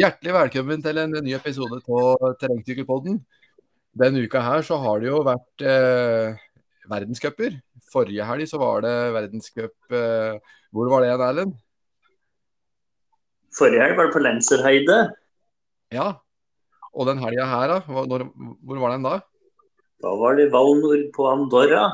Hjertelig velkommen til en ny episode av Terrengsykkelpodden. Denne uka her så har det jo vært eh, verdenscuper. Forrige helg så var det verdenscup eh, Hvor var det igjen, Erlend? Forrige helg var det på Lenserheide. Ja. Og den helga her, da? Hvor, hvor var den da? Da var det Valnor på Andorra.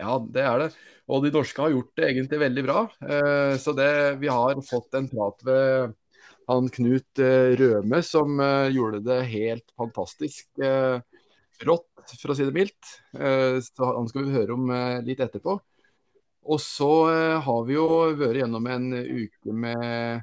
Ja, det er det. Og de norske har gjort det egentlig veldig bra. Eh, så det, vi har fått en prat ved han Knut eh, Røme som eh, gjorde det helt fantastisk eh, rått, for å si det mildt. Så han skal vi høre om litt etterpå. Og så har vi jo vært gjennom en uke med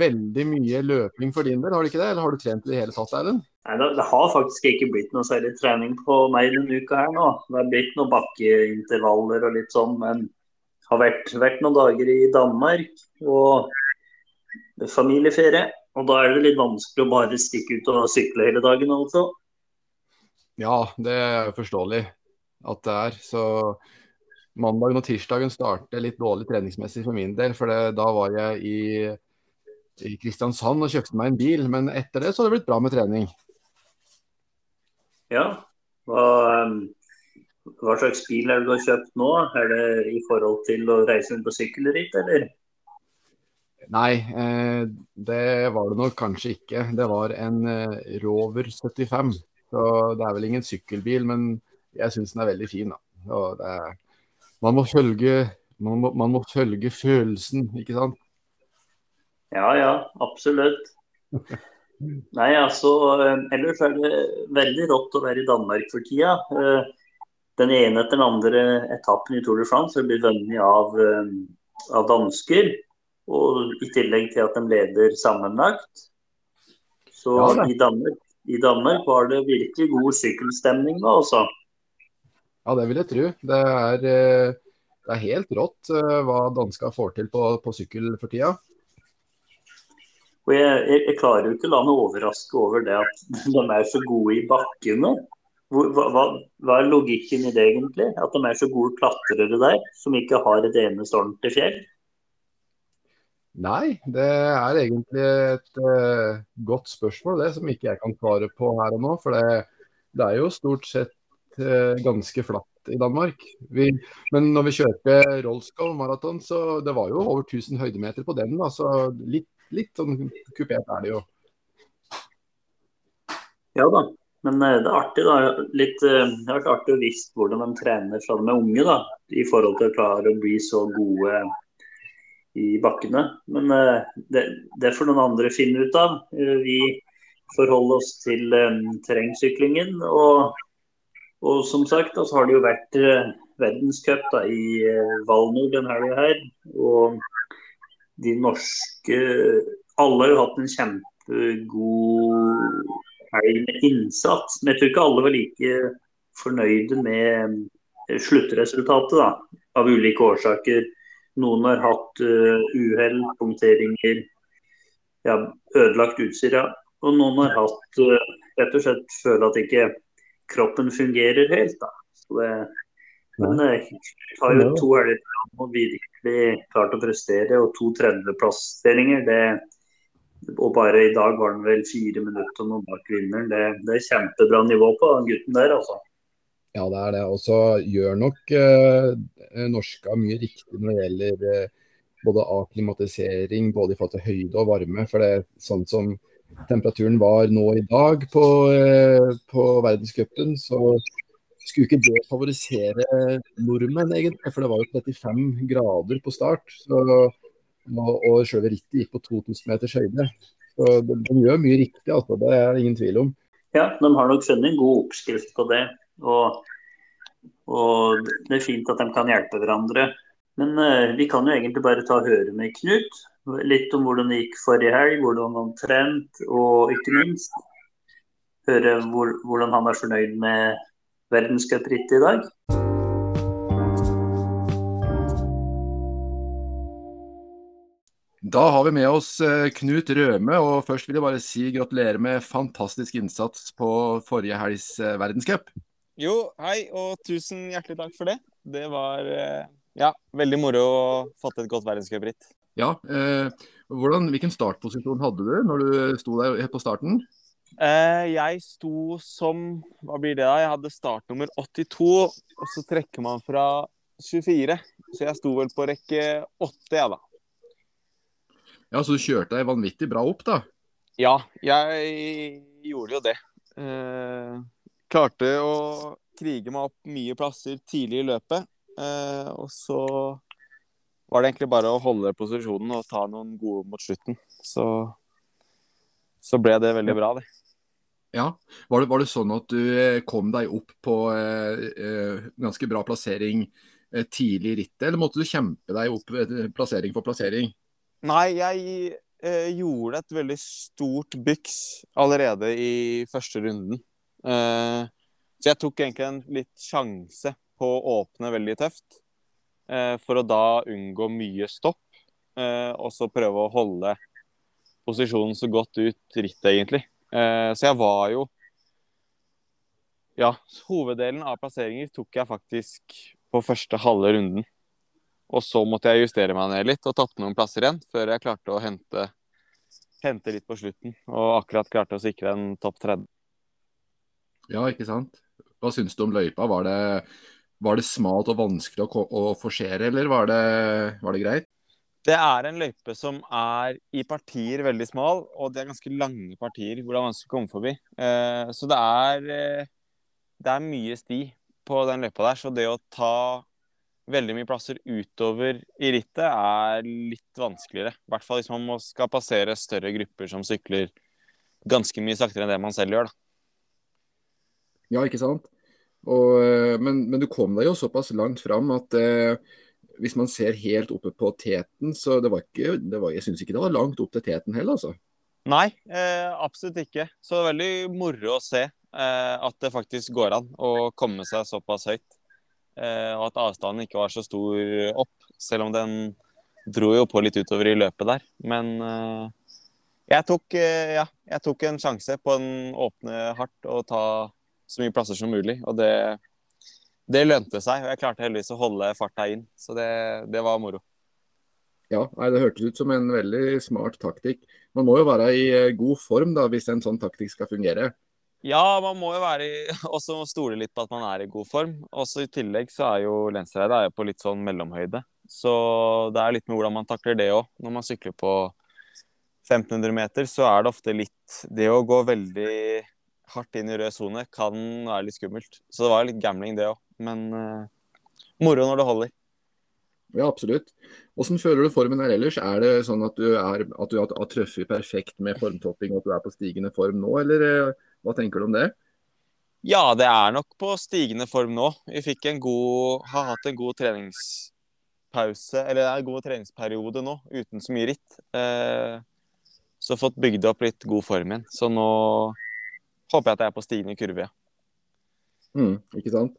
veldig mye løping for din del, har du ikke det? Eller har du trent i det hele tatt, Erlend? Nei, det, det, har faktisk ikke blitt noe særlig trening på meg denne uka her nå. Det har blitt noen bakkeintervaller og litt sånn, men det har vært, vært noen dager i Danmark. Og familieferie. Og da er det litt vanskelig å bare stikke ut og sykle hele dagen, altså. Ja, det er forståelig at det er. Så mandagen og tirsdagen startet litt dårlig treningsmessig for min del. For det, da var jeg i, i, Kristiansand og kjøpte meg en bil. Men etter det så har det blitt bra med trening. Ja. Hva, hva slags bil er det du har kjøpt nå? Er det i forhold til å reise rundt på sykkelritt, eller? Nei, eh, det var det nok kanskje ikke. Det var en eh, Rover 75. Så det er vel ingen sykkelbil, men jeg syns den er veldig fin. Er, man, må følge, man, må, man, må følge, følelsen, ikke sant? Ja, ja, absolutt. Nei, altså eh, Ellers er det veldig rått å være i Danmark for tida. Den ene etter den andre etappen i Tour de France har blitt vunnet av, av dansker. Og i tillegg til at de leder sammenlagt. Så ja, i, Danmark, i, Danmark, var det virkelig god sykkelstemning da også. Ja, det vil jeg tro. Det er, eh, det er helt rått eh, hva danska får til på, på sykkel for tida. Og jeg, jeg, jeg, klarer jo ikke å la meg overraske over det at de er så gode i bakkene. Hva, hva, hva, er logikken i det egentlig? At de er så gode klatrere der, som ikke har et eneste ordentlig fjell? Nei, det er egentlig et uh, godt spørsmål, det, som ikke jeg kan svare på her og nå. For det, det er jo stort sett uh, ganske flatt i Danmark. Vi, men når vi kjørte Rollskov maraton, så det var jo over 1000 høydemeter på den. Da, så litt, litt sånn kupert er det jo. Ja da, men uh, det er artig. da. Litt, det har vært artig å vise hvordan de trener fra de er unge, da, i forhold til å klare å bli så gode i bakkene. Men eh, det, det får noen andre finne ut av. Eh, vi forholder oss til um, terrengsyklingen. Og, og, som sagt, så har det jo vært verdenscup da, i Valnor denne helga her. Og de norske Alle har jo hatt en kjempegod helg med innsats. Men jeg tror ikke alle var like fornøyde med sluttresultatet, da, av ulike årsaker. Noen har hatt uh, uhell, punkteringer, ja, ødelagt utstyr. Ja. Og noen har hatt uh, rett og slett føler at ikke kroppen fungerer helt. Da. Så det, men det uh, har jo to helger og virkelig klart å prestere, og to 30-plasseringer. Og bare i dag var den vel fire minutter noen bak vinneren. Det, det, er kjempebra nivå på den gutten der, altså. Ja, det er det. Og så gjør nok eh, norska mye riktig når det gjelder eh, både akklimatisering, både i forhold til høyde og varme. For det er sånn som temperaturen var nå i dag på, eh, på verdenscupen, så skulle ikke det favorisere nordmenn, egentlig. For det var jo 35 grader på start. Så, og, og selve rittet gikk på 2000 meters høyde. Så de, de gjør mye riktig, altså. Det er ingen tvil om. Ja, de har nok funnet en god oppskrift på det. Og, og, det er fint at de kan hjelpe hverandre. Men uh, vi kan jo egentlig bare ta og høre med Knut. Litt om hvordan det gikk forrige helg, hvordan han trent, og ikke minst høre hvor, hvordan han er fornøyd med verdenscuprittet i dag. Da har vi med oss eh, Knut Røme, og først vil jeg bare si gratulerer med fantastisk innsats på forrige helgs eh, verdenscup. Jo, hei, og tusen hjertelig takk for det. Det var eh, ja, veldig moro å fatte et godt verdenscupritt. Ja, eh, Hvordan, hvilken startposisjon hadde du når du sto der på starten? Eh, jeg sto som Hva blir det, da? Jeg hadde startnummer 82, og så trekker man fra 24. Så jeg sto vel på rekke 8, jeg, da. Ja, Så du kjørte deg vanvittig bra opp, da? Ja, jeg gjorde jo det. Eh, klarte å krige meg opp mye plasser tidlig i løpet. Eh, og så var det egentlig bare å holde posisjonen og ta noen gode mot slutten. Så, så ble det veldig bra, det. Ja, var det, var det, sånn at du eh, kom deg opp på eh, eh, ganske bra plassering eh, tidlig i rittet, eller måtte du kjempe deg opp eh, plassering for plassering? Nei, jeg gjorde et veldig stort byks allerede i første runden. Så jeg tok egentlig en litt sjanse på å åpne veldig tøft, for å da unngå mye stopp, og så prøve å holde posisjonen så godt ut rittet, egentlig. Eh, så jeg var jo Ja, hoveddelen av plasseringer tok jeg faktisk på første halve runden. Og så måtte jeg justere meg ned litt og tatt noen plasser igjen før jeg klarte å hente, hente litt på slutten. Og akkurat klarte å sikre en topp 30. Ja, ikke sant. Hva syns du om løypa? Var det, var det smalt og vanskelig å, å forsere, eller var det, var det greit? Det er en løype som er i partier veldig smal, og det er ganske lange partier hvor det er vanskelig å komme forbi. Eh, så det er, eh, det er mye sti på den løypa der. Så det å ta veldig mye plasser utover i rittet er litt vanskeligere. I hvert fall hvis man skal passere større grupper som sykler ganske mye saktere enn det man selv gjør. Da. Ja, ikke sant. Og, eh, men, men, du kom deg jo såpass langt fram at eh, hvis man ser helt oppe på teten, så det var ikke det var, Jeg syns ikke det var langt opp til teten heller, altså. Nei, eh, absolutt ikke. Så det er veldig moro å se eh, at det faktisk går an å komme seg såpass høyt. Eh, og at avstanden ikke var så stor opp, selv om den dro jo på litt utover i løpet der. Men eh, jeg tok, ja, jeg tok en sjanse på en åpne hardt og ta så mye plasser som mulig. Og det det lønte seg, og jeg klarte heldigvis å holde farta inn. Så det, det var moro. Ja, nei, Det hørtes ut som en veldig smart taktikk. Man må jo være i eh, god form da, hvis en sånn taktikk skal fungere. Ja, man må jo være i, også stole litt på at man er i god form. Også I tillegg så er jo Lensreidet på litt sånn mellomhøyde. Så det er litt med hvordan man takler det òg. Når man sykler på 1500 meter, så er det ofte litt Det å gå veldig hardt inn i rød sone kan være litt skummelt. Så det var litt gambling, det òg. Men uh, moro når det holder. Ja, absolutt. Hvordan føler du formen her ellers? Er det sånn at du, er, at du har truffet perfekt med formtopping, og at du er på stigende form nå, eller uh, hva tenker du om det? Ja, det er nok på stigende form nå. Vi god, har hatt en god treningspause, eller det er en god treningsperiode nå, uten så mye ritt. Uh, så fått bygd opp litt god form igjen. Så nå håper jeg at jeg er på stigende kurve. Mm, ikke sant.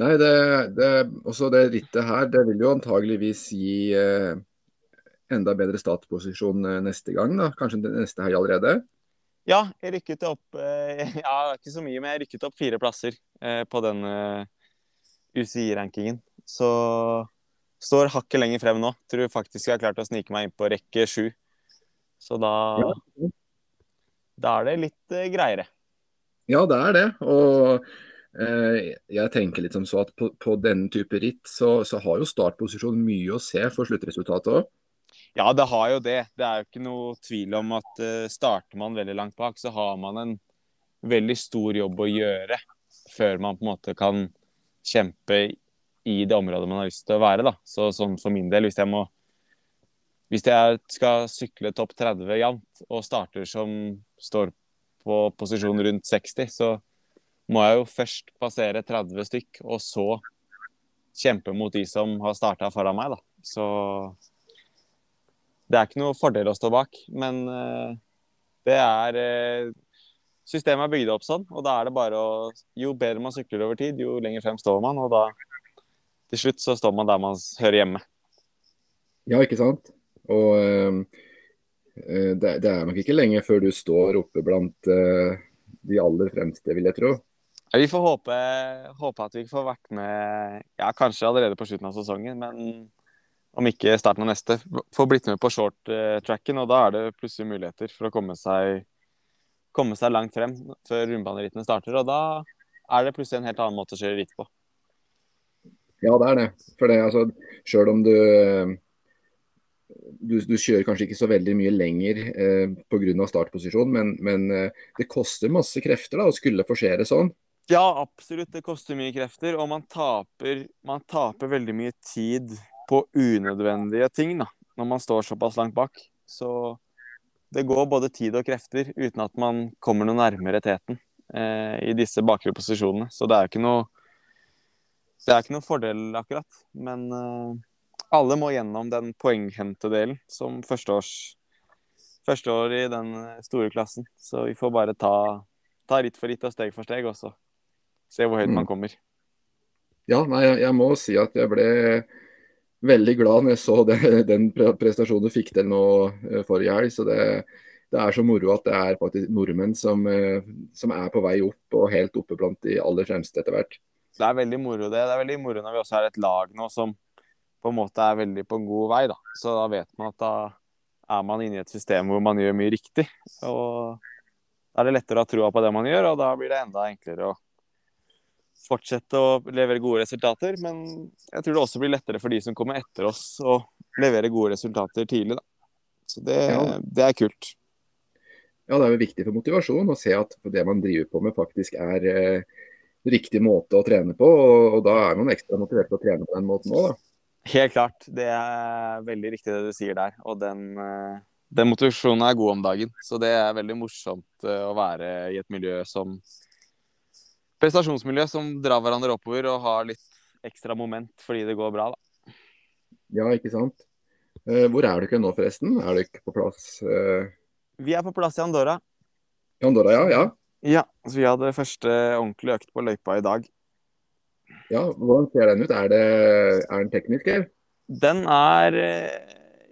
Nei, det, det, også det rittet her det vil jo antageligvis gi eh, enda bedre startposisjon eh, neste gang. da, Kanskje neste helg allerede? Ja, jeg rykket opp eh, ja, ikke så mye, men jeg rykket opp fire plasser eh, på den eh, UCI-rankingen. Så står hakket lenger frem nå. Tror faktisk jeg har klart å snike meg inn på rekke sju. Så da, ja. da er det litt eh, greiere. Ja, det er det. Og Eh, jeg tenker litt som så at på, på denne type ritt så, så, har jo startposisjonen mye å se for sluttresultatet òg. Ja, det har jo det. Det er jo ikke noe tvil om at uh, starter man veldig langt bak, så har man en veldig stor jobb å gjøre før man på en måte kan kjempe i det området man har lyst til å være. da. Så sånn for min del, hvis jeg må hvis jeg skal sykle topp 30 jevnt og starter som står på posisjon rundt 60, så må jeg jo først passere 30 stykk, og så kjempe mot de som har starta foran meg, da. Så det er ikke noe fordel å stå bak, men uh, det er uh, Systemet er bygd opp sånn, og da er det bare å Jo bedre man sykler over tid, jo lenger frem står man, og da til slutt så står man der man hører hjemme. Ja, ikke sant. Og uh, det, det, er nok ikke lenge før du står oppe blant de aller fremste, vil jeg tro. Vi får håpe, håpe, at vi får vært med ja, kanskje allerede på slutten av sesongen. Men om ikke starten av neste, Få blitt med på short-tracken. Og da er det plutselig muligheter for å komme seg, komme seg langt frem før rundbanerittene starter. Og da er det plutselig en helt annen måte å kjøre ritt på. Ja, det er det. For det, altså, sjøl om du, du, du kjører kanskje ikke så veldig mye lenger eh, pga. startposisjon, men, men eh, det koster masse krefter da, å skulle forsere sånn. Ja, absolutt. Det koster mye krefter, og man taper, man taper veldig mye tid på unødvendige ting da, når man står såpass langt bak. Så det går både tid og krefter uten at man kommer noe nærmere teten eh, i disse bakre posisjonene. Så det er ikke noe det er ikke noe fordel, akkurat. Men uh, alle må gjennom den poenghentedelen som førsteårs første år i den store klassen. Så vi får bare ta, ta ritt for ritt og steg for steg, og så se hvor høyt mm. man kommer. Ja, nei, jeg, jeg, må si at jeg ble veldig glad når jeg så det, den prestasjonen du fikk til nå uh, forrige helg. Så det, det, er så moro at det er faktisk nordmenn som, uh, som er på vei opp og helt oppe blant de aller fremste etter hvert det er veldig moro det. Det er veldig moro når vi også har et lag nå som på en måte er veldig på en god vei. da. Så da vet man at da er man inne i et system hvor man gjør mye riktig. Og da er det lettere å ha troa på det man gjør, og da blir det enda enklere å fortsette å levere gode resultater. Men jeg tror det også blir lettere for de som kommer etter oss, å levere gode resultater tidlig. da. Så det, ja. det er kult. Ja, det er jo viktig for motivasjon å se at det man driver på med, faktisk er eh, riktig måte å trene på. Og, og da er man ekstra motivert til å trene på den måten òg, da. Helt klart. Det er veldig riktig det du sier der. Og den, eh, den motivasjonen er god om dagen. Så det er veldig morsomt eh, å være i et miljø som prestasjonsmiljø som drar hverandre oppover og har litt ekstra moment fordi det går bra, da. Ja, ikke sant. Eh, hvor er du ikke nå, forresten? Er du ikke på plass? Vi er på plass i Andorra. I Andorra, ja. ja. Ja, så vi hadde første ordentlige økt på løypa i dag. Ja, Hvordan ser den ut? Er, det, er den teknisk, eller? Den er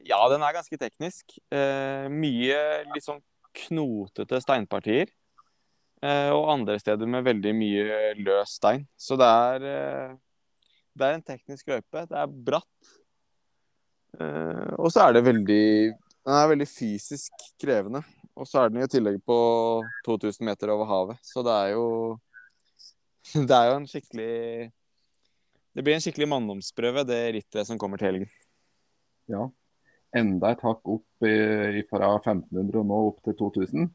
Ja, den er ganske teknisk. Eh, mye litt sånn knotete steinpartier. Eh, og andre steder med veldig mye løs stein. Så det er eh, Det er en teknisk løype. Det er bratt. Eh, og så er det veldig Den er veldig fysisk krevende. Og så er den i tillegg på 2000 meter over havet. Så det er jo Det er jo en skikkelig Det blir en skikkelig manndomsprøve, det rittet som kommer til helgen. Ja. Enda et hakk opp i, fra 1500 og nå opp til 2000?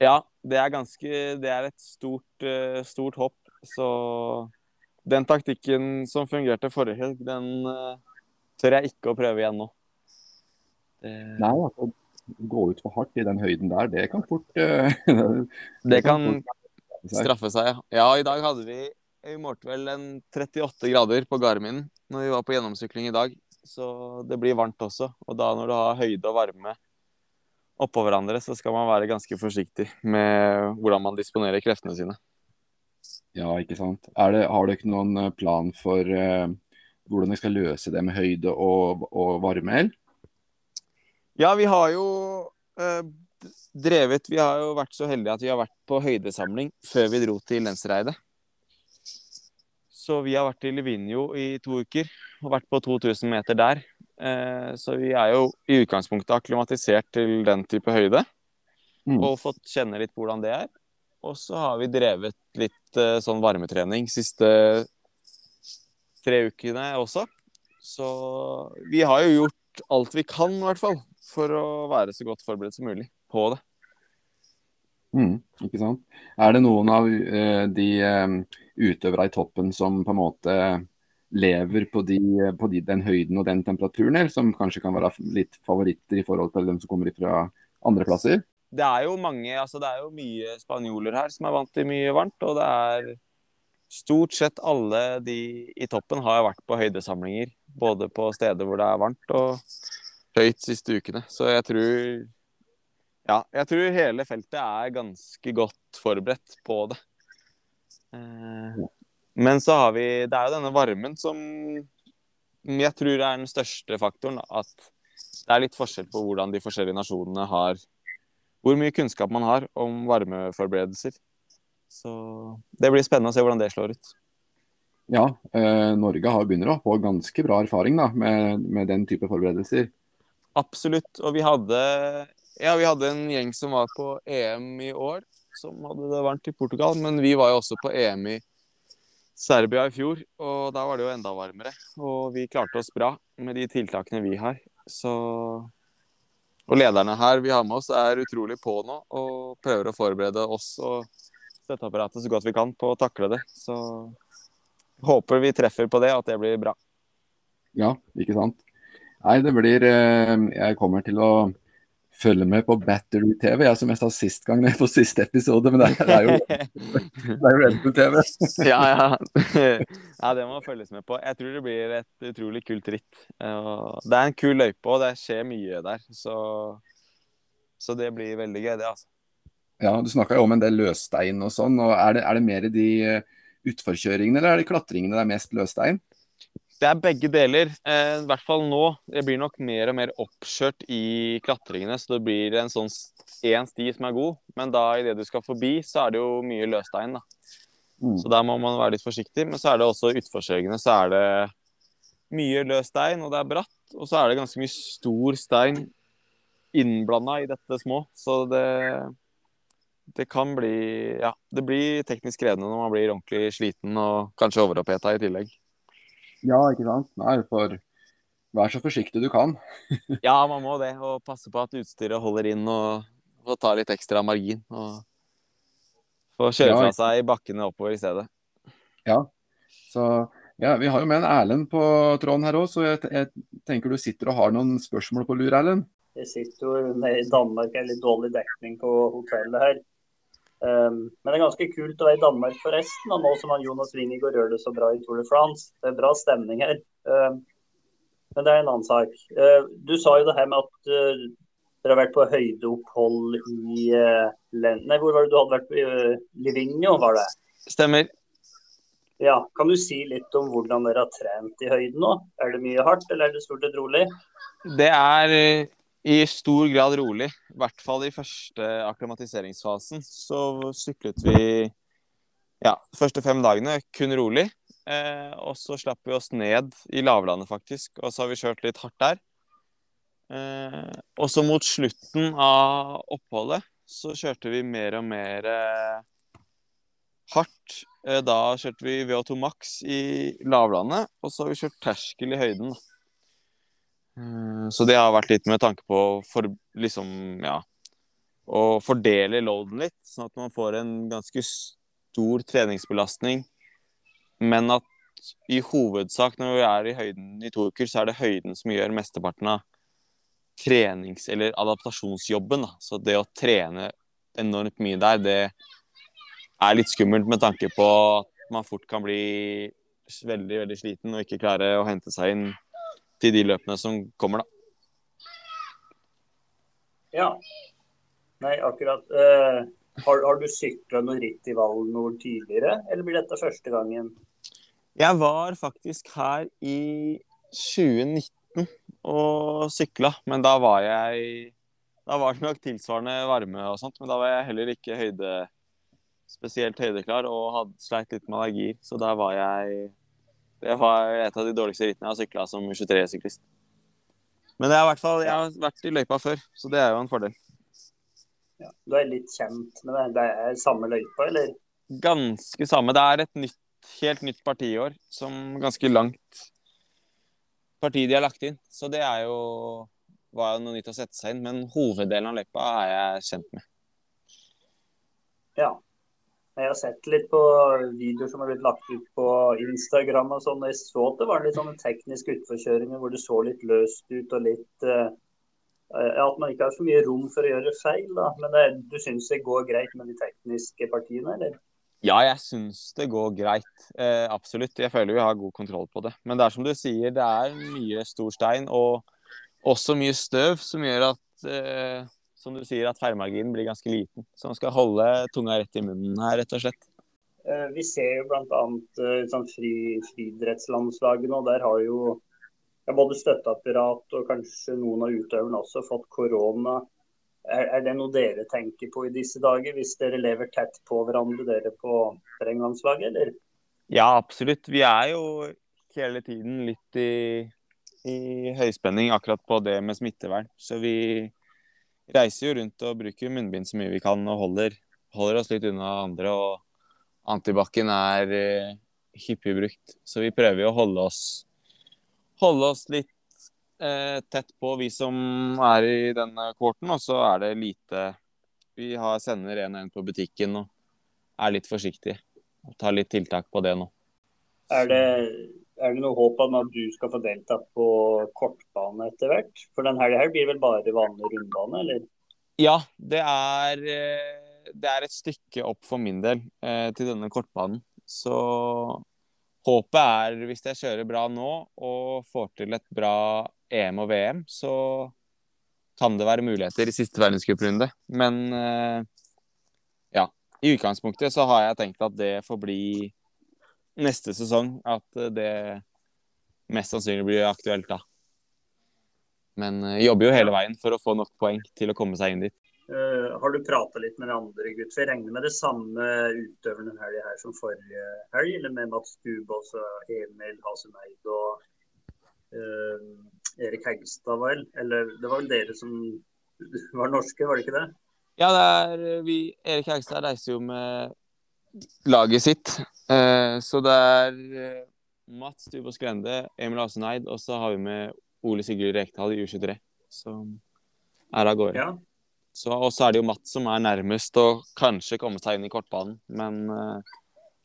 Ja, det er ganske Det er et stort, uh, stort hopp. Så den taktikken som fungerte forrige helg, den uh, tør jeg ikke å prøve igjen nå. Det... Nei, altså, gå ut for hardt i den høyden der, det kan fort Det, Det kan straffe seg. Ja, ja. i dag hadde vi Vi målte vel en 38 grader på Garmin når vi var på gjennomsykling i dag. Så det blir varmt også. Og da når du har høyde og varme oppå hverandre, så skal man være ganske forsiktig med hvordan man disponerer kreftene sine. Ja, ikke sant. Det, har du ikke noen eh, plan for uh, hvordan vi skal løse det med høyde og, og varme? Eller? Ja, vi har jo eh, drevet Vi har jo vært så heldige at vi har vært på høydesamling før vi dro til Lensereidet. Så vi har vært i Livigno i to uker og vært på 2000 meter der. Eh, så vi er jo i utgangspunktet akklimatisert til den type høyde. Mm. Og fått kjenne litt hvordan det er. Og så har vi drevet litt eh, sånn varmetrening siste tre ukene også. Så vi har jo gjort alt vi kan, i hvert fall, for å være så godt forberedt som mulig på det. Mm, ikke sant. Er det noen av uh, de uh, utøvere i toppen som på en måte lever på, de, på de, den høyden og den temperaturen, eller som kanskje kan være litt favoritter i forhold til dem som kommer fra andre plasser? Det er jo mange, altså det er jo mye spanjoler her som er vant til mye varmt. Og det er stort sett alle de i toppen har vært på høydesamlinger. Både på steder hvor det er varmt og høyt siste ukene. Så jeg tror Ja, jeg tror hele feltet er ganske godt forberedt på det. Eh, men så har vi Det er jo denne varmen som jeg tror er den største faktoren. At det er litt forskjell på hvordan de forskjellige nasjonene har Hvor mye kunnskap man har om varmeforberedelser. Så det blir spennende å se hvordan det slår ut. Ja, eh, Norge har begynner å få ganske bra erfaring da, med, med, den type forberedelser. Absolutt. Og vi hadde, ja, vi hadde en gjeng som var på EM i år, som hadde det varmt i Portugal. Men vi var jo også på EM i Serbia i fjor, og da var det jo enda varmere. Og vi klarte oss bra med de tiltakene vi har. Så Og lederne her vi har med oss, er utrolig på nå og prøver å forberede oss og støtteapparatet så godt vi kan på å takle det. Så håper vi treffer på det, at det blir bra. Ja, ikke sant. Nei, det blir eh, Jeg kommer til å følge med på Battery TV, jeg som jeg sa sist gang på siste episode. Men det er, jo, det er jo Red Bull TV. ja, ja. ja, det må følges med på. Jeg tror det blir et utrolig kult ritt. Det er en kul løype, og det skjer mye der. Så, så det blir veldig gøy, det, altså. Ja, du snakka jo om en del løsstein og sånn. og Er det, er det mer de eh, utforkjøringene, eller er det klatringene det er mest løsstein? Det er begge deler. Eh, I hvert fall nå. Det blir nok mer og mer oppkjørt i klatringene, så det blir en sånn én sti som er god. Men da idet du skal forbi, så er det jo mye løsstein, da. Mm. Så der må man være litt forsiktig. Men så er det også utforsøkende, så er det mye løs stein, og det er bratt. Og så er det ganske mye stor stein innblanda i dette små. Så det det kan bli Ja, det blir teknisk krevende når man blir ordentlig sliten og kanskje overoppheta i tillegg. Ja, ikke sant. Nei, for vær så forsiktig du kan. ja, man må det. Og passe på at utstyret holder inn og, og ta litt ekstra margin. Og få kjøre ja, fra seg i bakkene oppover i stedet. Ja. Så ja, vi har jo med en Erlend på tråden her òg, så jeg, jeg, tenker du sitter og har noen spørsmål på lur, Erlend? Jeg sitter jo nede i Danmark, jeg er litt dårlig dekning på hotellet her. Um, men det er ganske kult å være i Danmark forresten, og nå som han Jonas Wingegård gjør det så bra i Tour de France. Det er bra stemning her. Um, men det er en annen sak. Uh, du sa jo det her med at uh, dere har vært på høydeopphold i uh, Nei, hvor var det du hadde vært? Uh, Livigno, var det? Stemmer. Ja, Kan du si litt om hvordan dere har trent i høyden nå? Er det mye hardt, eller er det stort sett rolig? Det er i stor grad rolig. I hvert fall i første akklimatiseringsfasen. Så syklet vi ja, de første fem dagene kun rolig. Eh, og så slapp vi oss ned i lavlandet, faktisk. Og så har vi kjørt litt hardt der. Eh, og så mot slutten av oppholdet så kjørte vi mer og mer eh, hardt. Eh, da kjørte vi VO2 Max i lavlandet, og så har vi kjørt terskel i høyden. da. Eh, så det har vært litt med tanke på for, liksom, ja, å fordele loaden litt, sånn at man får en ganske stor treningsbelastning. Men at i hovedsak når vi er i høyden i to uker, så er det høyden som gjør mesteparten av trenings- eller adaptasjonsjobben. Da. Så det å trene enormt mye der, det er litt skummelt med tanke på at man fort kan bli veldig, veldig sliten og ikke klare å hente seg inn til de løpene som kommer, da. Ja. Nei, akkurat. Uh, har, har, du sykla noe ritt i Valen Nord tidligere, eller blir dette første gangen? Jeg var faktisk her i 2019 og sykla, men da var jeg Da var det nok tilsvarende varme og sånt, men da var jeg heller ikke høyde, spesielt høydeklar og hadde sleit litt med allergier, så da var jeg det var et av de dårligste rittene jeg har sykla som 23-syklist. Men jeg har, hvert fall, jeg har vært i løypa før, så det er jo en fordel. Ja, du er litt kjent med det? Det er samme løypa, eller? Ganske samme. Det er et nytt, helt nytt parti i år, som ganske langt parti de har lagt inn. Så det er jo var noe nytt å sette seg inn. Men hoveddelen av løypa er jeg kjent med. Jeg har sett litt på videoer som har blitt lagt ut på Instagram og sånn. Jeg så at det var litt sånne tekniske utforkjøringer hvor det så litt løst ut og litt uh, At man ikke har så mye rom for å gjøre feil, da. Men det, du syns det går greit med de tekniske partiene, eller? Ja, jeg syns det går greit. Eh, absolutt. Jeg føler vi har god kontroll på det. Men det er som du sier, det er mye stor stein og også mye støv som gjør at eh, som du sier, at feilmarginen blir ganske liten. Så man skal holde tunga rett i munnen her, rett og slett. Eh, vi ser jo bl.a. Eh, sånn fri, friidrettslandslaget nå. Der har jo både støtteapparat og kanskje noen av utøverne også fått korona. Er, er, det noe dere tenker på i disse dager, hvis dere lever tett på hverandre, dere på terrenglandslaget, eller? Ja, absolutt. Vi er jo hele tiden litt i, i høyspenning akkurat på det med smittevern. Så vi reiser jo rundt og bruker munnbind så mye vi kan og holder, holder oss litt unna andre. Og antibac-en er eh, hyppig brukt. Så vi prøver jo å holde oss, holde oss litt eh, tett på, vi som er i denne kvorten. Og så er det lite Vi har, sender en og en på butikken og er litt forsiktige. Og tar litt tiltak på det nå. Er det, er det noe håp om at du skal få delta på kortbane etter hvert? For denne helga blir vel bare vanlig rundbane, eller? Ja, det er, eh, det er et stykke opp for min del eh, til denne kortbanen. Så håpet er, hvis jeg kjører bra nå og får til et bra EM og VM, så kan det være muligheter i siste verdenscuprunde. Men eh, ja, i utgangspunktet så har jeg tenkt at det får bli neste sesong. At det mest sannsynlig blir aktuelt da. Men eh, jobber jo hele veien for å få nok poeng til å komme seg inn dit. Uh, har du prata litt med de andre gutter? Jeg regner med det samme utøverne helga her som forrige helg, eller med Mats Dubås og Emil Hasemeid og uh, Erik Hegstad, vel? Eller det var vel dere som var norske, var det ikke det? Ja, det er vi Erik Hegstad reiser jo med laget sitt. Uh, så det er Mats Dubås Grende, Emil Aseneid, og så har vi med Ole Sigurd Rekdal i U23, som er av gårde. Ja. Og så er det jo Mats som er nærmest å kanskje komme seg inn i kortbanen. Men uh,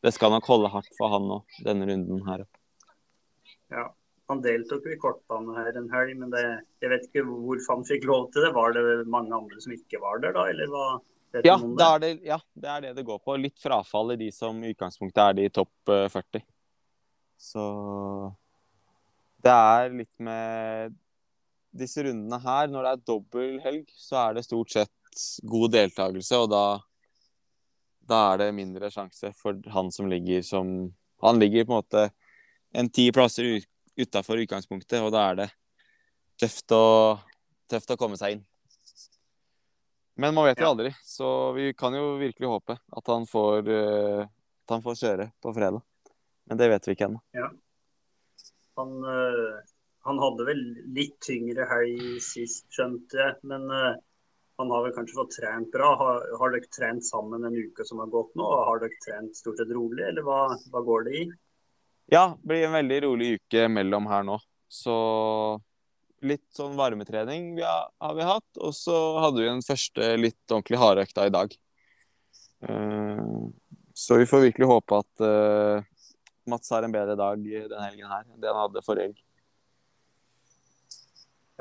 det skal nok holde hardt for han nå, denne runden her. Ja, han deltok i kortbane her en helg, men det, jeg vet ikke hvorfor han fikk lov til det. Var det mange andre som ikke var der da, eller hva? Ja det, det, ja, det er det det går på. Litt frafall i de som i utgangspunktet er de i topp 40. Eh, så det er litt med disse rundene her, når det er dobbel helg, så er det stort sett god deltakelse, og da, da er det mindre sjanse for han som ligger som Han ligger på en måte en ti plasser utafor utgangspunktet, og da er det tøft å, tøft å komme seg inn. Men man vet jo aldri, så vi kan jo virkelig håpe at han får, uh, at han får kjøre på fredag. Men det vet vi ikke ennå. Ja. Han, uh, han hadde vel litt tyngre helg sist, skjønte jeg. Men uh, han har vel kanskje fått trent bra. Har, har, dere trent sammen en uke som har gått nå? Har dere trent stort sett rolig, eller hva, hva går det i? Ja, det blir en veldig rolig uke mellom her nå. Så litt sånn varmetrening vi har, har, vi hatt. Og så hadde vi den første litt ordentlig hardøkta i dag. Uh, så vi får virkelig håpe at uh, Mats har en bedre dag denne helgen her enn det han hadde forrige helg.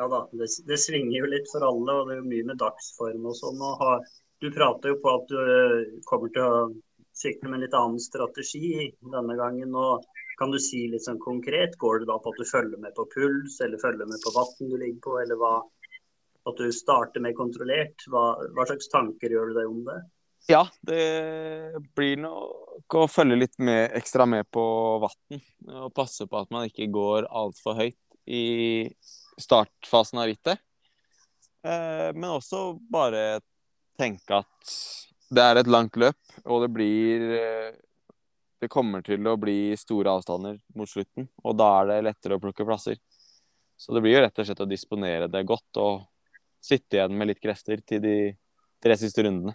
Ja da, det, det, svinger jo litt for alle, og det er jo mye med dagsform og sånn. Og har, du prater jo på at du eh, kommer til å sykle med en litt annen strategi denne gangen. og Kan du si litt sånn konkret, går det da på at du følger med på puls, eller følger med på vann du ligger på, eller hva? At du starter med kontrollert? Hva, hva slags tanker gjør du deg om det? Ja, det blir nok å følge litt med, ekstra med på vann. Og passe på at man ikke går altfor høyt i startfasen av rittet. Eh, men også bare tenke at det er et langt løp, og det blir eh, Det kommer til å bli store avstander mot slutten, og da er det lettere å plukke plasser. Så det blir jo rett og slett å disponere det godt og sitte igjen med litt krefter til de tre siste rundene.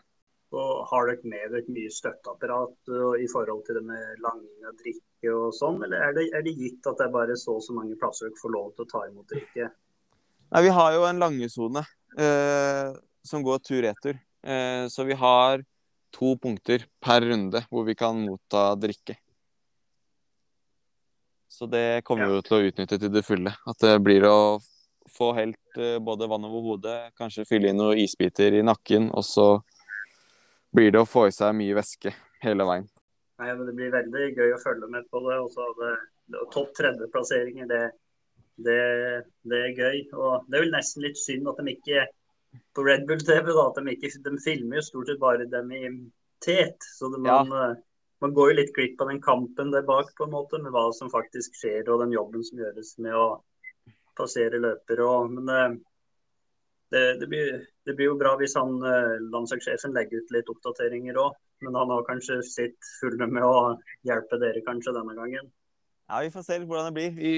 Og har dere med dere mye støtteapparat i forhold til det med langing av drikke og sånn, eller er det, er det, gitt at det er bare så og så mange plasser dere får lov til å ta imot drikke? Nei, Vi har jo en langesone eh, som går tur-retur. Eh, så vi har to punkter per runde hvor vi kan motta drikke. Så det kommer vi til å utnytte til det fulle. At det blir å få helt eh, både vann over hodet, kanskje fylle inn noen isbiter i nakken, og så blir det å få i seg mye væske hele veien. Nei, men Det blir veldig gøy å følge med på det. Også det, det topp tredjeplasseringer, det, det, det, er gøy. Og Det er vel nesten litt synd at de ikke på Red Bull TV da, at de ikke de filmer jo stort sett bare dem i tet. Så det, man, ja. man, går jo litt glipp av den kampen der bak på en måte, med hva som faktisk skjer og den jobben som gjøres med å passere løpere. Og, men det, det, blir, det, blir, jo bra hvis han eh, landslagssjefen legger ut litt oppdateringer òg. Men han har kanskje sitt fulle med å hjelpe dere kanskje denne gangen. Ja, vi får se hvordan det blir. Vi,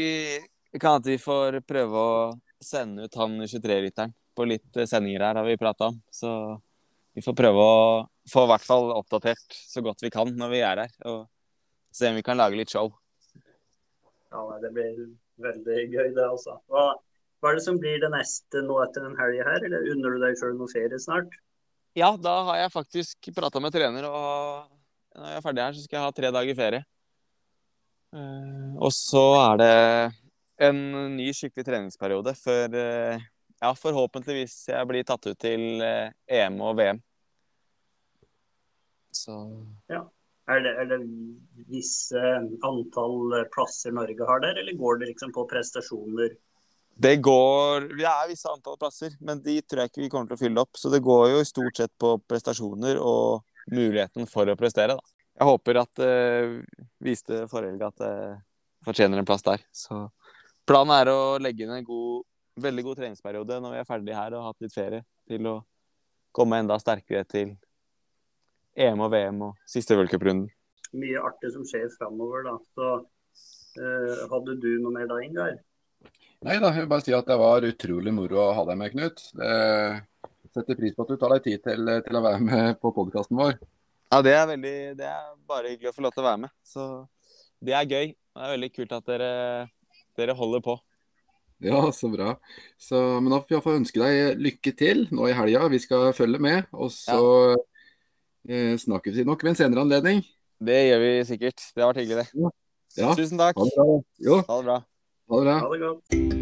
vi kan at vi får prøve å sende ut han 23-rytteren på litt sendinger her, har vi prata om. Så vi får prøve å få i hvert fall oppdatert så godt vi kan når vi er her. Og se om vi kan lage litt show. Ja, det blir veldig gøy, det altså. Hva, hva er det som blir det neste nå etter den helga her, eller unner du deg sjøl noe ferie snart? Ja, da har jeg faktisk prata med trener, og når jeg er ferdig her, så skal jeg ha tre dager ferie. Eh, og så er det en ny skikkelig treningsperiode før eh, ja, forhåpentligvis jeg blir tatt ut til eh, EM og VM. Så ja. Er det, er det visse antall plasser Norge har der, eller går det liksom på prestasjoner? Det går Det er visse antall plasser, men de tror jeg ikke vi kommer til å fylle opp. Så det går jo stort sett på prestasjoner og muligheten for å prestere, da. Jeg håper at det uh, viste forrige helg at det uh, fortjener en plass der. Så planen er å legge inn en god, veldig god treningsperiode når vi er ferdig her og har hatt litt ferie, til å komme enda sterkere til EM og VM og siste v-cuprunden. Mye artig som skjer framover, da. Så uh, hadde du noe mer da, Ingar? Nei da, jeg vil bare si at det var utrolig moro å ha deg med, Knut. Det setter pris på at du tar deg tid til, til å være med på podkasten vår. Ja, det er veldig Det er bare hyggelig å få lov til å være med. Så det er gøy. Det er veldig kult at dere, dere holder på. Ja, så bra. Så, men da får jeg ønske deg lykke til nå i helga. Vi skal følge med. Og så ja. Eh, snakkes vi nok ved en senere anledning. Det gjør vi sikkert. Det har vært hyggelig, det. Ja. Tusen takk. Ha det bra. Jo. Ha det bra. Ha det bra. Ha det godt.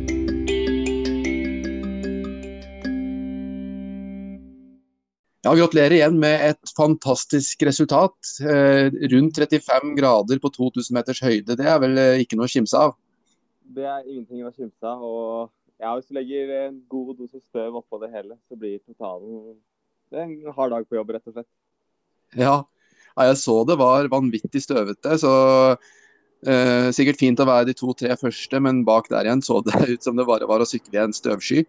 Ja, Gratulerer igjen med et fantastisk resultat. Eh, rundt 35 grader på 2000 meters høyde. Det er vel eh, ikke noe å kimse av? Det er ingenting å kimse av. og ja, Hvis du legger en god dose støv oppå det hele, så blir totalen det er en hard dag på jobb, rett og slett. Ja. ja, jeg så det var vanvittig støvete. Så eh, sikkert fint å være de to-tre første, men bak der igjen så det ut som det bare var å sykle i en støvsky.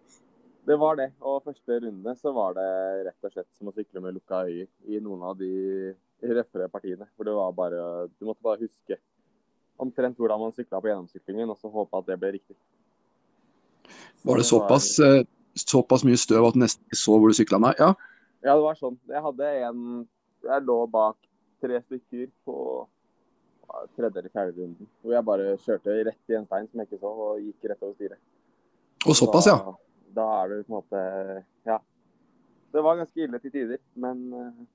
Det var det. Og første runde så var det rett og slett som å sykle med lukka øyne i noen av de røffere partiene. For det var bare Du måtte bare huske omtrent hvordan man sykla på gjennomsyklingen, og så håpe at det ble riktig. Så var det såpass, var... Eh, såpass mye støv at du nesten ikke så hvor du sykla? Nei, ja. ja, det var sånn. Jeg hadde en jeg lå bak tre stykker på tredje eller fjerde runden. Hvor jeg bare kjørte rett i en stein som jeg ikke så, og gikk rett over styret. Og såpass, ja. Da, da er det på en måte Ja. Det var ganske ille til tider, men uh,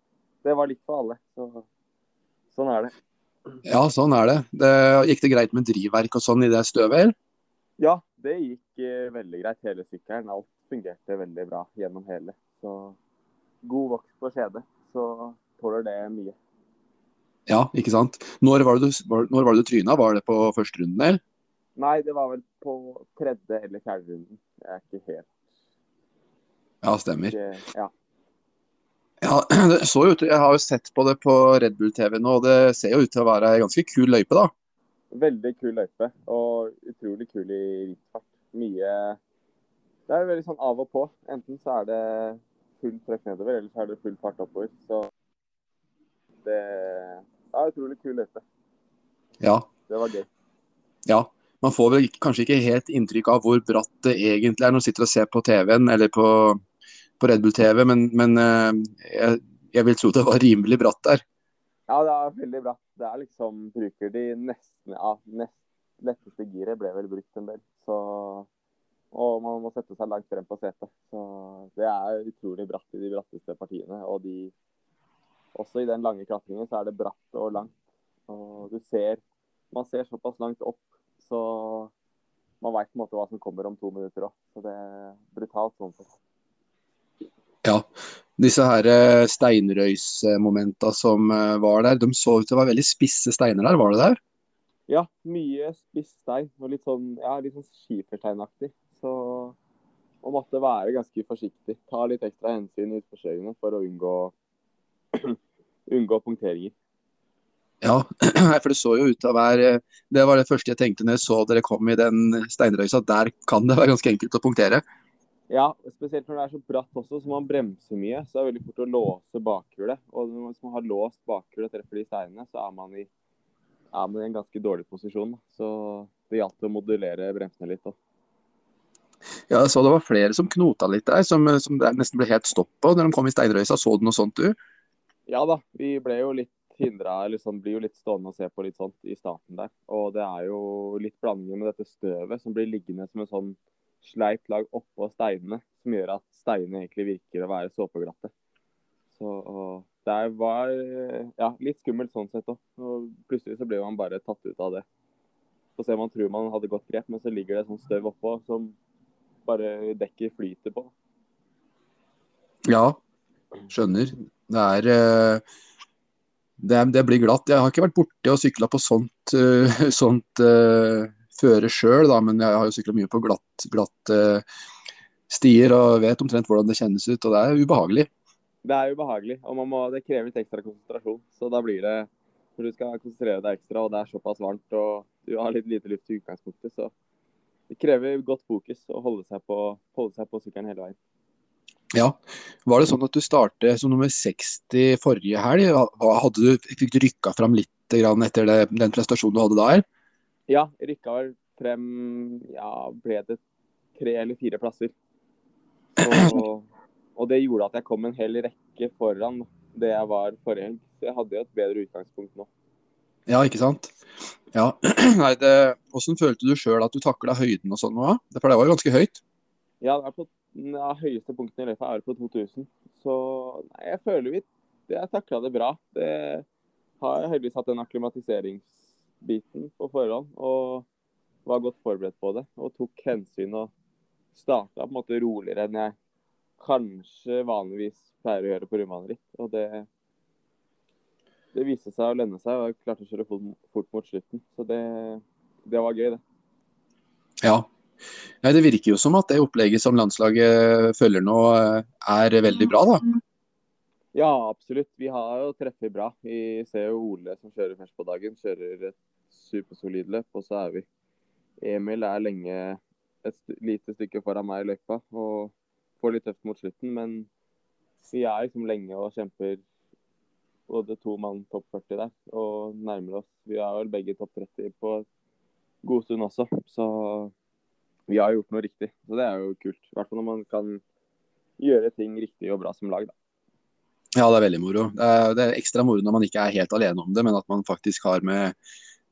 det var litt for alle. Så sånn er det. Ja, sånn er det. det. Gikk det greit med drivverk og sånn i det støvet? Ja, det gikk eh, veldig greit. Hele sykkelen. Alt fungerte veldig bra gjennom hele. Så god voks på skjedet. Så tåler det mye. Ja, ikke sant. Når var det du, når var det du tryna? Var det på første runden, eller? Nei, det var vel på tredje eller fjerde runden. Jeg er ikke helt Ja, stemmer. Ikke, ja. Ja, det så ut, Jeg har jo sett på det på Red Bull TV nå, og det ser jo ut til å være ei ganske kul løype, da. Veldig kul løype, og utrolig kul i rittfart. Mye Det er veldig sånn av og på. Enten så er det full trøkk nedover, eller så er det full fart oppover. Så det er utrolig kul løype. Ja. Det var gøy. Ja. Man får vel kanskje ikke helt inntrykk av hvor bratt det egentlig er når man sitter og ser på TV-en eller på, på, Red Bull TV, men, men eh, jeg, jeg, vil tro det var rimelig bratt der. Ja, det er veldig bratt. Det er liksom Bruker de nesten ja, nest letteste giret ble vel brukt en del. Så, og man må sette seg langt frem på setet. Så det er utrolig bratt i de bratteste partiene. Og de også i den lange klatringen så er det bratt og langt. Og du ser Man ser såpass langt opp, så man veit på en måte hva som kommer om to minutter òg. Så det er brutalt sånn sett. Ja. Disse her eh, steinrøysmomenta som eh, var der, de så ut til å være veldig spisse steiner der, var det der? Ja, mye spiss stein. Og litt sånn, ja, litt sånn skifersteinaktig. Så man måtte være ganske forsiktig. Ta litt ekstra hensyn i utforkjøringene for å unngå unngå punkteringer. Ja, for det så jo ut til å være Det var det første jeg tenkte når jeg så dere kom i den steinrøysa. Der kan det være ganske enkelt å punktere. Ja, spesielt når det er så bratt også, så man bremser mye. Så det er veldig fort å låse bakhjulet. Og hvis man har låst bakhjulet og treffer de steinene, så er man i, er man i en ganske dårlig posisjon. Så det gjaldt å modulere bremsene litt. Også. Ja, jeg så det var flere som knota litt der, som, som det nesten ble helt stopp på når de kom i steinrøysa. Så du noe sånt, du? Ja da, vi ble jo litt hindra, liksom blir jo litt stående og se på litt sånt i starten der. Og det er jo litt blandinger med dette støvet som blir liggende som en sånn sleipt lag oppå steinene, som gjør at steinene egentlig virker å være såpeglatte. Så det var ja, litt skummelt sånn sett òg. Og plutselig så ble man bare tatt ut av det. Så man tror man hadde godt grep, men så ligger det sånn støv oppå som bare dekket flyter på. Ja, skjønner. Det er eh, det, det, blir glatt. Jeg har ikke vært borti og sykla på sånt, uh, sånt uh, føre sjøl, men jeg har jo sykla mye på glatt, glatt uh, stier og vet omtrent hvordan det kjennes ut. Og det er ubehagelig. Det er ubehagelig, og må, det krever litt ekstra konsentrasjon. Så da blir det Når du skal konsentrere deg ekstra, og det er såpass varmt og du har litt lite luft i utgangspunktet, så det krever godt fokus å holde seg på, holde seg på sykkelen hele veien. Ja. Var det sånn at du startet som nummer 60 forrige helg? Hadde du, fikk du rykka fram litt etter det, den prestasjonen du hadde der? Ja, rykka vel frem Ja, ble det tre eller fire plasser. Og, og, det gjorde at jeg kom en hel rekke foran det jeg var forrige helg. Så jeg hadde jo et bedre utgangspunkt nå. Ja, ikke sant. Ja. Nei, det, Hvordan følte du sjøl at du takla høyden og sånn? For det var jo ganske høyt? Ja, det er på ja, høyeste punktene i løypa er på 2000. Så nei, jeg føler vi jeg takla det bra. Det har heldigvis hatt den akklimatiseringsbiten på forhånd. Og var godt forberedt på det. Og tok hensyn og starta på en måte roligere enn jeg kanskje vanligvis pleier å gjøre på rundbaneritt. Og det, det viste seg å lønne seg, og jeg klarte å kjøre fort, fort mot slutten. Så det, det var gøy, det. Ja, Nei, Det virker jo som at det opplegget som landslaget følger nå, eh, er veldig bra, da. Ja, absolutt. Vi har jo treffet bra. Vi ser jo Ole som kjører først på dagen, kjører et supersolid løp. Og så er vi Emil er lenge et lite stykke foran meg i løypa og får litt tøft mot slutten. Men vi er liksom lenge og kjemper både to mann topp 40 der og nærmer oss. Vi er vel begge topp 30 på god stund også. Så vi har gjort noe riktig. Så det er jo kult. I hvert fall når man kan gjøre ting riktig og bra som lag, da. Ja, det er veldig moro. Det er, det er ekstra moro når man ikke er helt alene om det, men at man faktisk har med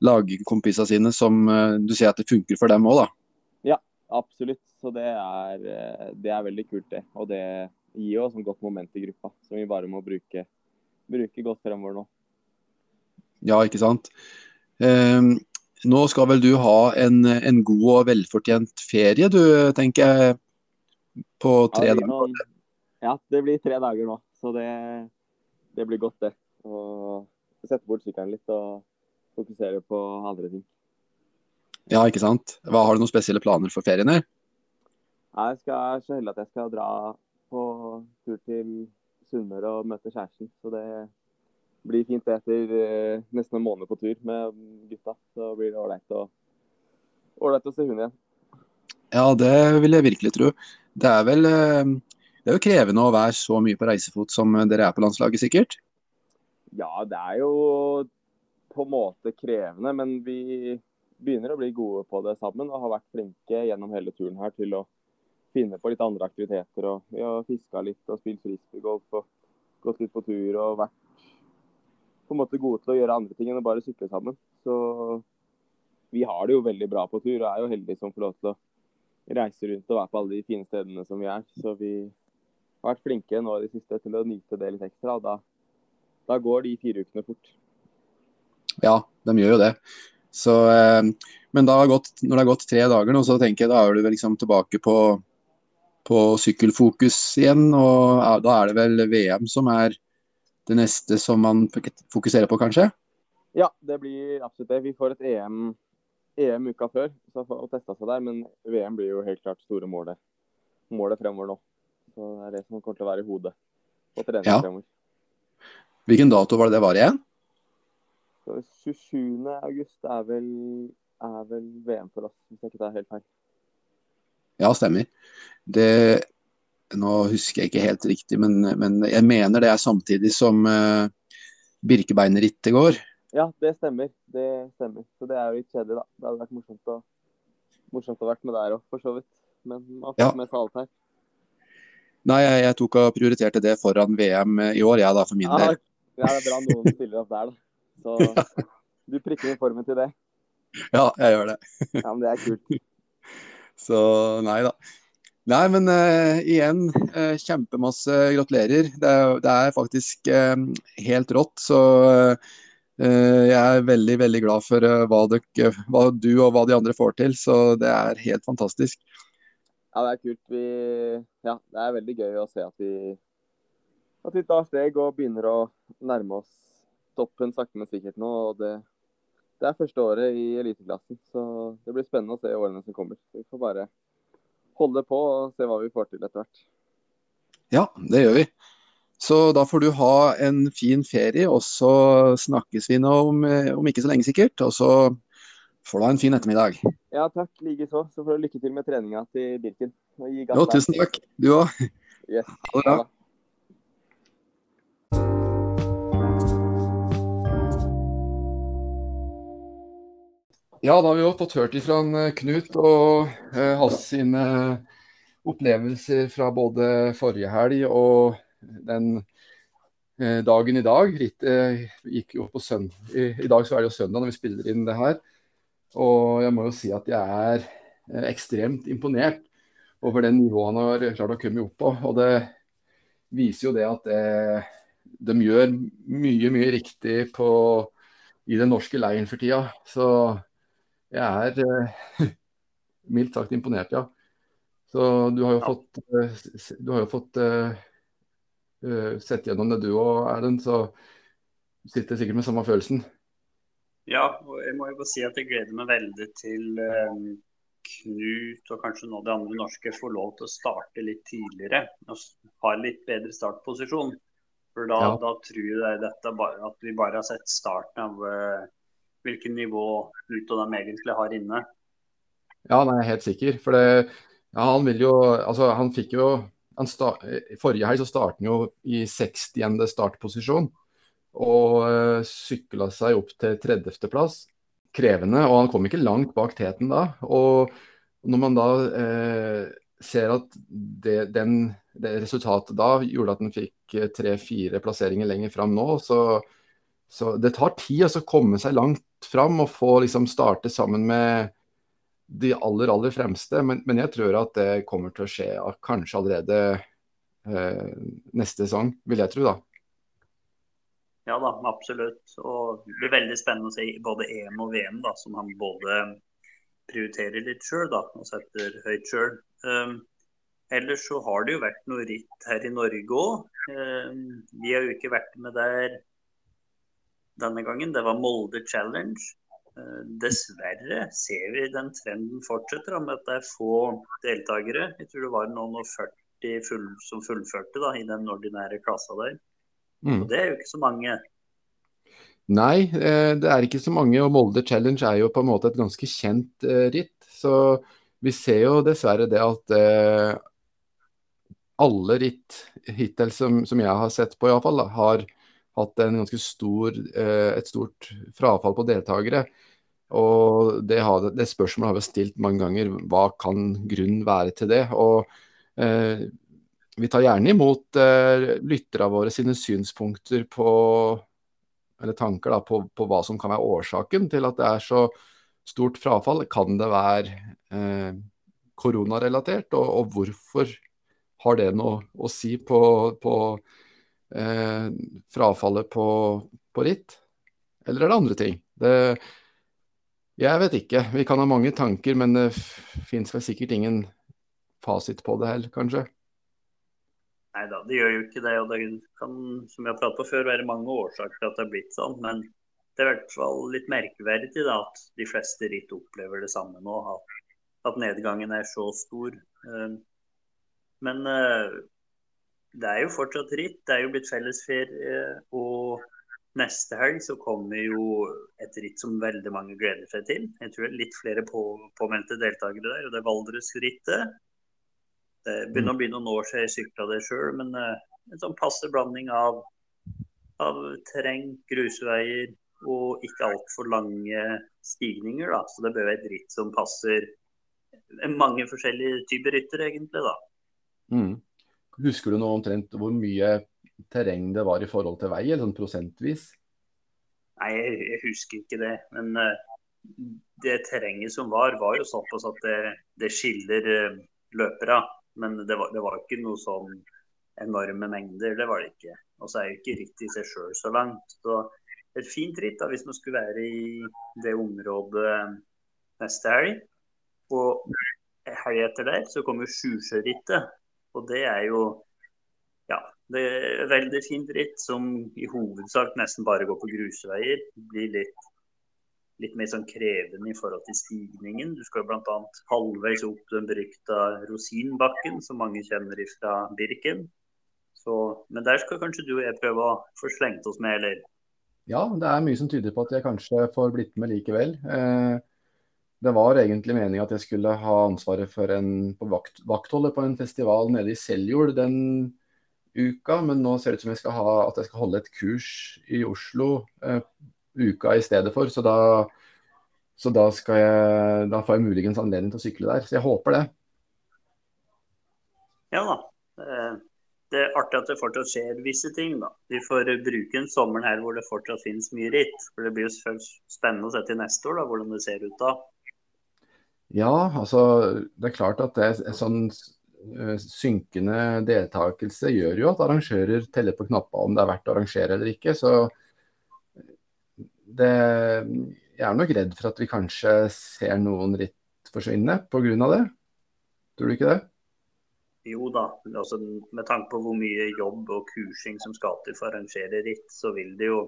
lagkompisene sine som eh, du ser at det funker for dem òg, da. Ja, absolutt. Så det er, eh, det er, veldig kult, det. Og det gir jo et godt moment i gruppa, som vi bare må bruke, bruke godt fremover nå. Ja, ikke sant. Um, nå skal vel du ha en, en god og velfortjent ferie, du, tenker jeg. På tre ja, dager? Ja, det blir tre dager nå. Så det, det blir godt, det. Å sette bort sykkelen litt og fokusere på andre ting. Ja, ikke sant. Hva Har du noen spesielle planer for ferien? her? Jeg skal så heldig at jeg skal dra på tur til Sunnmøre og møte kjæresten. Så det blir fint etter eh, nesten en måned på tur med gutta. Så blir det ålreit å, å se hun igjen. Ja, det vil jeg virkelig tro. Det er vel eh, det er jo krevende å være så mye på reisefot som dere er på landslaget, sikkert? Ja, det er jo på en måte krevende, men vi begynner å bli gode på det sammen og har vært flinke gjennom hele turen her til å finne på litt andre aktiviteter. og Vi har fiska litt og spilt frisbeegolf og gått litt på tur og vært på en måte gode til å gjøre andre ting enn å bare sykle sammen. Så vi har det jo veldig bra på tur og er jo heldige som får lov til å reise rundt og være på alle de fine stedene som vi er. Så vi har vært flinke nå i det siste til å nyte det litt ekstra. da, da går de fire ukene fort. Ja, de gjør jo det. Så, eh, men da gått, når det har gått tre dager nå, så tenker jeg da er du liksom tilbake på, på sykkelfokus igjen. Og da er det vel VM som er det neste som man fokuserer på, kanskje? Ja, det blir absolutt det. Vi får et EM, EM uka før så å teste seg der, men VM blir jo helt klart store målet, målet fremover nå. Så Det er det som kommer til å være i hodet på trening ja. fremover. Hvilken dato var det det var igjen? 27. august er vel, er vel VM for oss, hvis jeg ikke tar helt feil. Ja, stemmer. Det, nå husker jeg ikke helt riktig, men, men jeg mener det er samtidig som uh, Birkebeinerrittet går. Ja, det stemmer. Det stemmer. Så det er jo litt kjedelig, da. Det hadde vært morsomt å, morsomt å vært med der òg, for så vidt. Men man får ja. med seg alt her. Nei, jeg, jeg, tok og prioriterte det foran VM i år, jeg ja, da, for min ja, del. Ja, det er bra noen stiller opp der, da. Så du prikker inn formen til det. Ja, jeg gjør det. ja, men det er kult. Så nei da. Nei, men uh, igjen, uh, kjempemasse gratulerer. Det er, det er faktisk uh, helt rått. Så jeg er veldig, veldig glad for hva, dere, hva, du og hva de andre får til. Så det er helt fantastisk. Ja, det er kult. Vi, ja, det er veldig gøy å se at vi, at vi tar steg og begynner å nærme oss toppen sakte, men sikkert nå. og det, det er første året i eliteklassen, så det blir spennende å se årene som kommer. Vi får bare holde på og se hva vi får til etter hvert. Ja, det gjør vi. Så da får du ha en fin ferie, og så snakkes vi nå om, om ikke så lenge sikkert. Og så får du ha en fin ettermiddag. Ja, takk. Likeså. Så får du lykke til med treninga til Birken. Jo, tusen takk. Du òg. Yes. Ha det bra. Ja, da har vi jo fått hørt ifra eh, Knut og uh, hans sine opplevelser fra både forrige helg og den uh, dagen i dag. Rittet gikk jo på søndag. I, I, dag så er det jo søndag når vi spiller inn det her. Og jeg må jo si at jeg er eh, ekstremt imponert over det nivået han har klart å komme opp på. Og det viser jo det at det, de gjør mye, mye riktig på, i den norske leiren for tida. Så jeg er eh, mildt sagt imponert, ja. Så du har jo fått, eh, du har jo fått uh, sett gjennom det du òg, Erlend. Så sitter sikkert med samme følelsen. Ja, og jeg må jo bare si at jeg gleder meg veldig til um, Knut og kanskje nå de andre norske får lov til å starte litt tidligere. Og ha litt bedre startposisjon. For da, ja. da tror jeg dette bare, at vi bare har sett starten av uh, hvilket nivå Knut og dem egentlig har inne. Ja, nei, jeg er helt sikker. For det, ja, han vil jo Altså, han fikk jo han start, Forrige helg så startet han jo i 60. startposisjon og uh, sykla seg opp til 30.-plass. Krevende, og han kom ikke langt bak teten da. Og når man da eh, ser at det, den, det, resultatet da gjorde at han fikk eh, tre-fire plasseringer lenger fram nå, så, så det tar tid å komme seg langt fram og få liksom starte sammen med de aller, aller fremste. Men, men, jeg tror at det kommer til å skje kanskje allerede eh, neste sesong, vil jeg tro, da. Ja da, absolutt. Og det blir veldig spennende å se både EM og VM, da, som han både prioriterer litt sjøl og setter høyt sjøl. Um, ellers så har det jo vært noe ritt her i Norge òg. Um, vi har jo ikke vært med der denne gangen. Det var Molde Challenge. Uh, dessverre ser vi den trenden fortsetter med at det er få deltakere. Jeg tror det var noen og 40 full, som fullførte da, i den ordinære klassa der. Mm. Og det er jo ikke så mange. Nei, eh, det er ikke så mange. Og Molde Challenge er jo på en måte et ganske kjent eh, ritt. Så vi ser jo dessverre det at eh, alle ritt hittil som, som, jeg har sett på, iallfall, har hatt en ganske stor, et stort frafall på deltakere. Og det, har, det spørsmålet har vi stilt mange ganger. Hva kan grunnen være til det? Og eh, vi tar gjerne imot lyttere lytterne våre sine synspunkter på eller tanker da, på, på, hva som kan være årsaken til at det er så stort frafall. Kan det være eh, koronarelatert, og, og, hvorfor har det noe å si på, på eh, frafallet på, på, ritt? Eller er det andre ting? Det, jeg vet ikke. Vi kan ha mange tanker, men det fins vel sikkert ingen fasit på det heller, kanskje. Nei da, det gjør jo ikke det. Og det kan, som jeg har pratet på før, være mange årsaker til at det har blitt sånn. Men det er i hvert fall litt merkverdig da, at de fleste ritt opplever det samme nå. At, at nedgangen er så stor. Ehm, men eh, det er jo fortsatt ritt. Det er jo blitt fellesferie. Og neste helg så kommer jo et ritt som veldig mange gleder seg til. Jeg tror det er litt flere på, påmeldte deltakere der, og det er Valdresrittet. Det begynner å bli noen år siden jeg sykla det sjøl, men eh, en sånn passe blanding av, av terreng, grusveier og ikke altfor lange stigninger. Da. Så det bør være et ritt som passer mange forskjellige typer rytter, egentlig. da. Mm. Husker du nå omtrent hvor mye terreng det var i forhold til vei, eller sånn prosentvis? Nei, jeg, husker ikke det. Men uh, det terrenget som var, var jo såpass at det, det skiller uh, løpere. Men det var, det var ikke noe sånn enorme mengder, det var det ikke. Og så er jo ikke rittet i seg sjøl så langt. Så et fint ritt da, hvis man skulle være i det området neste helg. Og helga etter der så kommer Sjusjørittet. Og det er jo ja, det er veldig fint ritt som i hovedsak nesten bare går på grusveier. Blir litt, litt mer sånn krevende i forhold til stigningen. Du skal bl.a. halvveis opp den berykta Rosinbakken, som mange kjenner fra Birken. Så, men der skal kanskje du og jeg prøve å få slengt oss med, eller? Ja, det er mye som tyder på at jeg kanskje får blitt med likevel. Eh, det var egentlig meningen at jeg skulle ha ansvaret for en, på vakt, vaktholdet på en festival nede i Seljord den uka, men nå ser det ut som jeg skal ha, at jeg skal holde et kurs i Oslo eh, uka i stedet for. Så da, så da, jeg, da får jeg muligens anledning til å sykle der. Så jeg håper det. Ja da. Det er artig at det fortsatt skjer visse ting. da. Vi får bruke en sommer her hvor det fortsatt finnes mye ritt. For Det blir jo spennende å se til neste år da, hvordan det ser ut da. Ja, altså det er klart at det er sånn Eh, synkende deltakelse gjør jo at arrangører teller på knappa om det er verdt å arrangere eller ikke. Så det, jeg er nok redd for at vi kanskje ser noen ritt forsvinne pga. det. Tror du ikke det? Jo da, altså, med tanke på hvor mye jobb og kursing som skal til for å arrangere ritt, så vil det jo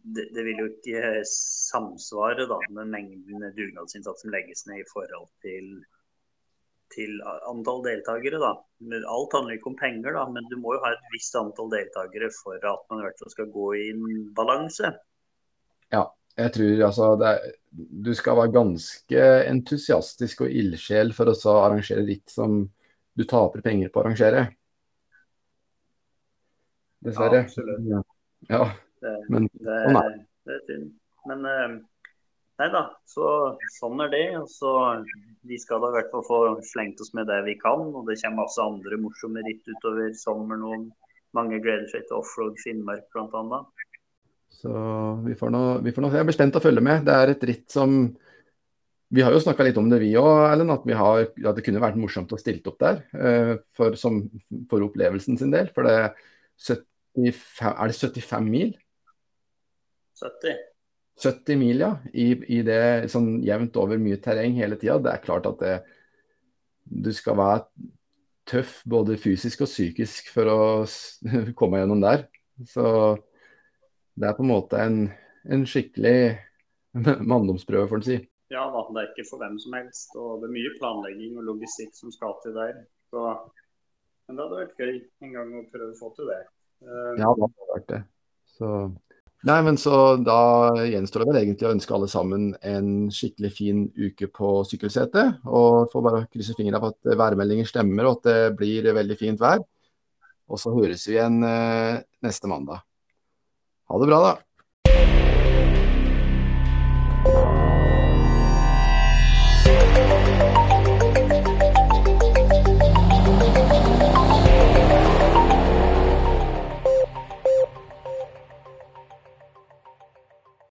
det, det vil jo ikke samsvare da, med mengden dugnadsinnsats som legges ned i forhold til til antall deltakere. da. Alt handler ikke om penger, da, men du må jo ha et visst antall deltakere for at man i hvert fall skal gå i balanse. Ja, jeg tror altså er, du skal være ganske entusiastisk og ildsjel for å arrangere ritt som du taper penger på å arrangere. Dessverre. Ja, absolutt. Ja, men sånn er det. Er synd. Men uh, Nei da, så, sånn er det. Så Vi skal da i hvert fall få slengt oss med det vi kan. Og det kommer masse andre morsomme ritt utover sommeren. Og mange gleder seg til offroad Finnmark bl.a. Så vi får, nå, vi får nå Jeg er bestemt å følge med. Det er et ritt som Vi har jo snakka litt om det vi òg, Ellen. At, har, at, det kunne vært morsomt å stilte opp der uh, for, som, for, opplevelsen sin del. For det 75, er det 75 mil? 70. 70 mil, ja. I, i det sånn jevnt over mye terreng hele tida. Det er klart at det, du skal være tøff både fysisk og psykisk for å komme gjennom der. Så det er på en måte en, en skikkelig manndomsprøve, får en si. Ja da, det er ikke for hvem som helst. Og det er mye planlegging og logistikk som skal til der. Så, men det hadde vært gøy en gang å prøve å få til det. Uh, ja, det hadde vært det. Så Nei, men så Da gjenstår det vel egentlig å ønske alle sammen en skikkelig fin uke på sykkelsetet. Og får bare krysse fingrene for at værmeldinger stemmer og at det blir veldig fint vær. Og så høres vi igjen eh, neste mandag. Ha det bra, da.